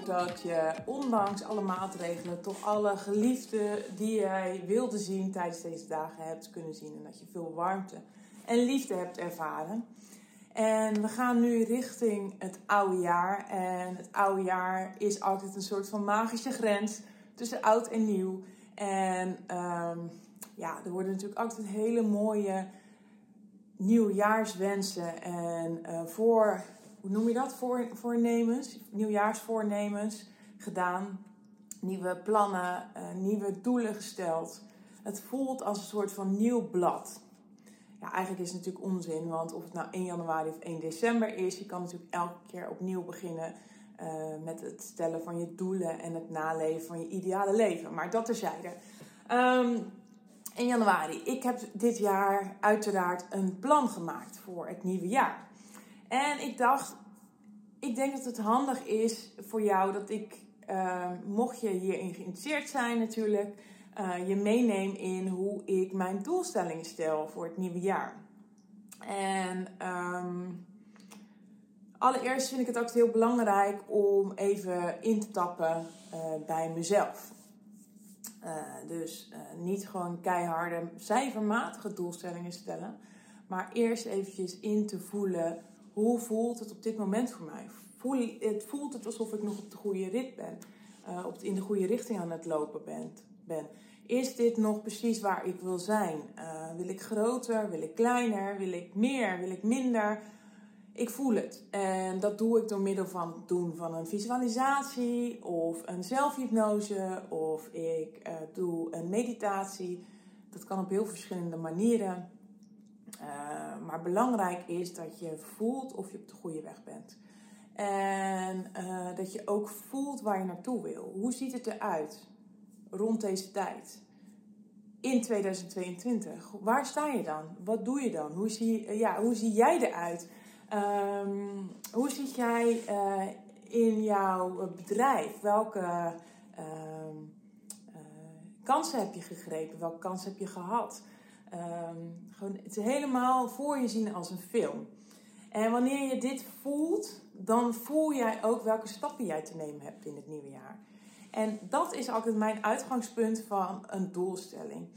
dat je ondanks alle maatregelen toch alle geliefden die jij wilde zien tijdens deze dagen hebt kunnen zien. En dat je veel warmte en liefde hebt ervaren. En we gaan nu richting het oude jaar. En het oude jaar is altijd een soort van magische grens tussen oud en nieuw. En um, ja, er worden natuurlijk altijd hele mooie nieuwjaarswensen en uh, voor, hoe noem je dat? Voor, voornemens, nieuwjaarsvoornemens gedaan. Nieuwe plannen, uh, nieuwe doelen gesteld. Het voelt als een soort van nieuw blad. Ja, eigenlijk is het natuurlijk onzin, want of het nou 1 januari of 1 december is, je kan natuurlijk elke keer opnieuw beginnen uh, met het stellen van je doelen en het naleven van je ideale leven. Maar dat terzijde. Um, in januari. Ik heb dit jaar uiteraard een plan gemaakt voor het nieuwe jaar. En ik dacht, ik denk dat het handig is voor jou dat ik, uh, mocht je hierin geïnteresseerd zijn natuurlijk, uh, je meeneem in hoe ik mijn doelstellingen stel voor het nieuwe jaar. En um, allereerst vind ik het ook heel belangrijk om even in te tappen uh, bij mezelf. Dus niet gewoon keiharde, cijfermatige doelstellingen stellen. Maar eerst eventjes in te voelen, hoe voelt het op dit moment voor mij? Voel, het voelt het alsof ik nog op de goede rit ben. Uh, op in de goede richting aan het lopen ben, ben. Is dit nog precies waar ik wil zijn? wil ik groter? Wil ik kleiner? Wil ik meer? Wil ik minder? Ik voel het. En dat doe ik door middel van het doen van een visualisatie of een zelfhypnose of ik uh, doe een meditatie. Dat kan op heel verschillende manieren. Uh, maar belangrijk is dat je voelt of je op de goede weg bent. En uh, dat je ook voelt waar je naartoe wil. Hoe ziet het eruit rond deze tijd? In 2022. Waar sta je dan? Wat doe je dan? Hoe zie, ja, hoe zie jij eruit? Um, hoe zit jij in jouw bedrijf? Welke uh, kansen heb je gegrepen? Welke kansen heb je gehad? Um, gewoon het helemaal voor je zien als een film. En wanneer je dit voelt, dan voel jij ook welke stappen jij te nemen hebt in het nieuwe jaar. En dat is altijd mijn uitgangspunt van een doelstelling.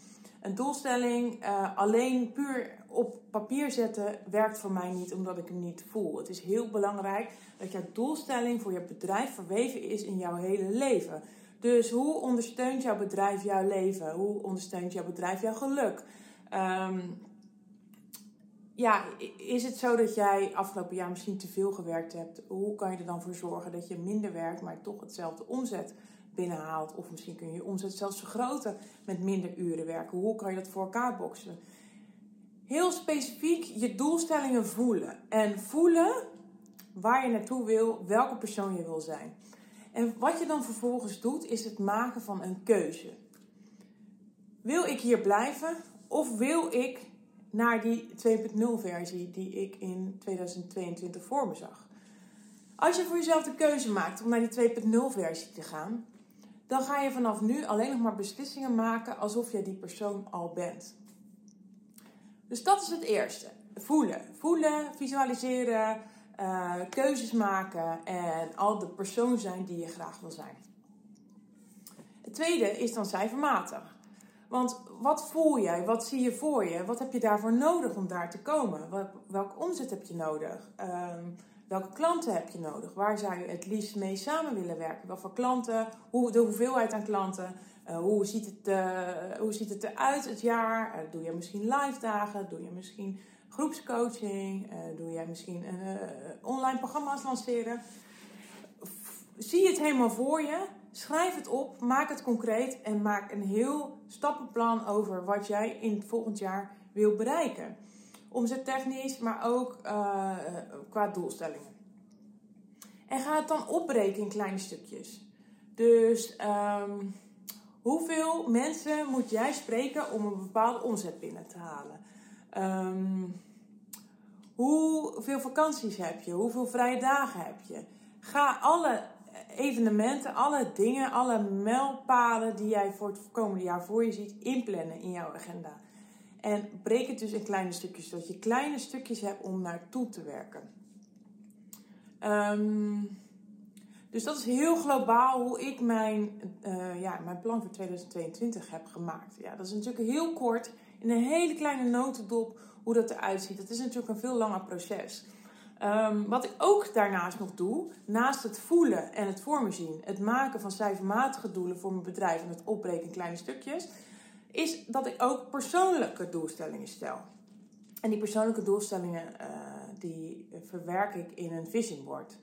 Een doelstelling uh, alleen puur op papier zetten werkt voor mij niet omdat ik hem niet voel. Het is heel belangrijk dat jouw doelstelling voor je bedrijf verweven is in jouw hele leven. Dus hoe ondersteunt jouw bedrijf jouw leven? Hoe ondersteunt jouw bedrijf jouw geluk? Um, ja, is het zo dat jij afgelopen jaar misschien te veel gewerkt hebt? Hoe kan je er dan voor zorgen dat je minder werkt, maar toch hetzelfde omzet binnenhaalt? Of misschien kun je je omzet zelfs vergroten met minder uren werken. Hoe kan je dat voor elkaar boksen? Heel specifiek je doelstellingen voelen. En voelen waar je naartoe wil, welke persoon je wil zijn. En wat je dan vervolgens doet, is het maken van een keuze. Wil ik hier blijven of wil ik naar die 2.0 versie die ik in 2022 voor me zag? Als je voor jezelf de keuze maakt om naar die 2.0 versie te gaan, dan ga je vanaf nu alleen nog maar beslissingen maken alsof jij die persoon al bent. Dus dat is het eerste. Voelen. Voelen, visualiseren, uh, keuzes maken en al de persoon zijn die je graag wil zijn. Het tweede is dan cijfermatig. Want wat voel jij? Wat zie je voor je? Wat heb je daarvoor nodig om daar te komen? Welke omzet heb je nodig? Um, welke klanten heb je nodig? Waar zou je het liefst mee samen willen werken? Welke klanten? Hoe, de hoeveelheid aan klanten? Uh, hoe, ziet het, uh, hoe ziet het eruit het jaar? Uh, doe je misschien live dagen? Doe je misschien groepscoaching? doe jij misschien online programma's lanceren? Zie het helemaal voor je. Schrijf het op. Maak het concreet. En maak een heel stappenplan over wat jij in het volgend jaar wil bereiken. Omzettechnisch, maar ook qua doelstellingen. En ga het dan opbreken in kleine stukjes. Dus... Um, Hoeveel mensen moet jij spreken om een bepaalde omzet binnen te halen? Um, hoeveel vakanties heb je? Hoeveel vrije dagen heb je? Ga alle evenementen, alle dingen, alle mijlpalen die jij voor het komende jaar voor je ziet, inplannen in jouw agenda. En breek het dus in kleine stukjes, zodat je kleine stukjes hebt om naartoe te werken. Um, Dus dat is heel globaal hoe ik mijn, uh, ja, mijn plan voor 2022 heb gemaakt. Ja, dat is natuurlijk heel kort, in een hele kleine notendop, hoe dat eruit ziet. Dat is natuurlijk een veel langer proces. Um, wat ik ook daarnaast nog doe, naast het voelen en het voor me zien, het maken van cijfermatige doelen voor mijn bedrijf en het opbreken in kleine stukjes, is dat ik ook persoonlijke doelstellingen stel. En die persoonlijke doelstellingen uh, die verwerk ik in een vision board.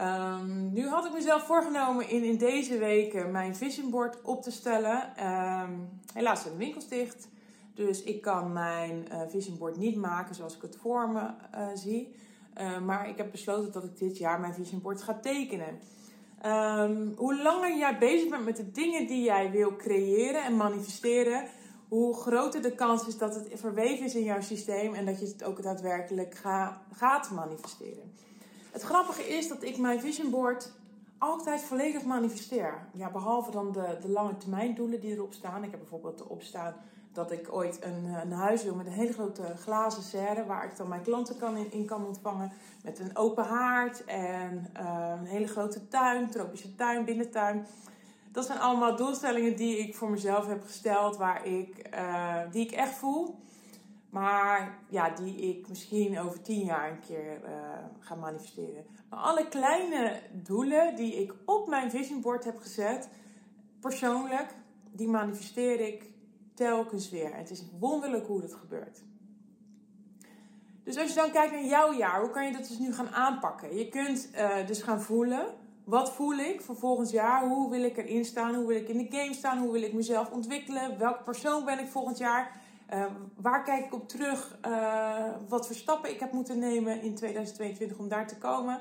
Um, nu had ik mezelf voorgenomen in, in deze weken mijn vision board op te stellen. Um, helaas zijn de winkels dicht. Dus ik kan mijn uh, vision board niet maken zoals ik het voor me uh, zie. Uh, maar ik heb besloten dat ik dit jaar mijn vision board ga tekenen. Um, hoe langer jij bezig bent met de dingen die jij wil creëren en manifesteren, hoe groter de kans is dat het verweven is in jouw systeem en dat je het ook daadwerkelijk ga, gaat manifesteren. Het grappige is dat ik mijn vision board altijd volledig manifesteer. Ja, behalve dan de, de lange termijn doelen die erop staan. Ik heb bijvoorbeeld erop staan dat ik ooit een, een huis wil met een hele grote glazen serre. Waar ik dan mijn klanten kan in, kan ontvangen. Met een open haard en uh, een hele grote tuin, tropische tuin, binnentuin. Dat zijn allemaal doelstellingen die ik voor mezelf heb gesteld. Waar ik, uh, die ik echt voel. Maar ja, die ik misschien over tien jaar een keer ga manifesteren. Maar alle kleine doelen die ik op mijn vision board heb gezet, persoonlijk, die manifesteer ik telkens weer. Het is wonderlijk hoe dat gebeurt. Dus als je dan kijkt naar jouw jaar, hoe kan je dat dus nu gaan aanpakken? Je kunt uh, dus gaan voelen. Wat voel ik voor volgend jaar? Hoe wil ik erin staan? Hoe wil ik in de game staan? Hoe wil ik mezelf ontwikkelen? Welke persoon ben ik volgend jaar? Uh, waar kijk ik op terug? Uh, wat voor stappen ik heb moeten nemen in 2022 om daar te komen?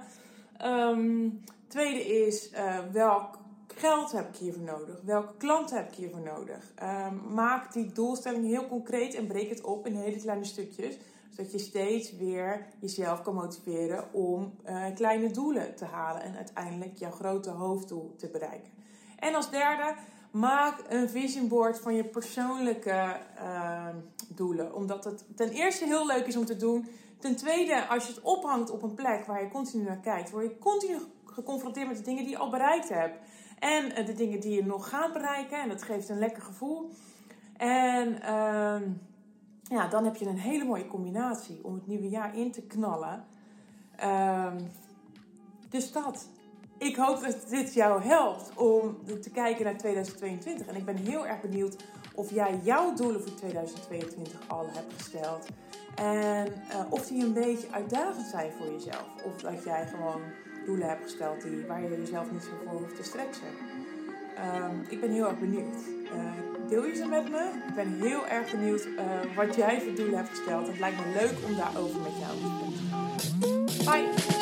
Um, tweede is welk geld heb ik hiervoor nodig? Welke klanten heb ik hiervoor nodig? Um, maak die doelstelling heel concreet en breek het op in hele kleine stukjes. Zodat je steeds weer jezelf kan motiveren om kleine doelen te halen en uiteindelijk jouw grote hoofddoel te bereiken. En als derde, Maak een vision board van je persoonlijke uh, doelen. Omdat het ten eerste heel leuk is om te doen. Ten tweede, als je het ophangt op een plek waar je continu naar kijkt, word je continu geconfronteerd met de dingen die je al bereikt hebt. En uh, de dingen die je nog gaat bereiken. En dat geeft een lekker gevoel. En uh, ja, dan heb je een hele mooie combinatie om het nieuwe jaar in te knallen. Ehm, dus dat ik hoop dat dit jou helpt om te kijken naar 2022. En ik ben heel erg benieuwd of jij jouw doelen voor 2022 al hebt gesteld. En uh, of die een beetje uitdagend zijn voor jezelf. Of dat jij gewoon doelen hebt gesteld die, waar je jezelf niet zo voor hoeft te stretchen. Um, ik ben heel erg benieuwd. Uh, deel je ze met me? Ik ben heel erg benieuwd uh, wat jij voor doelen hebt gesteld. Het lijkt me leuk om daarover met jou te praten. Bye!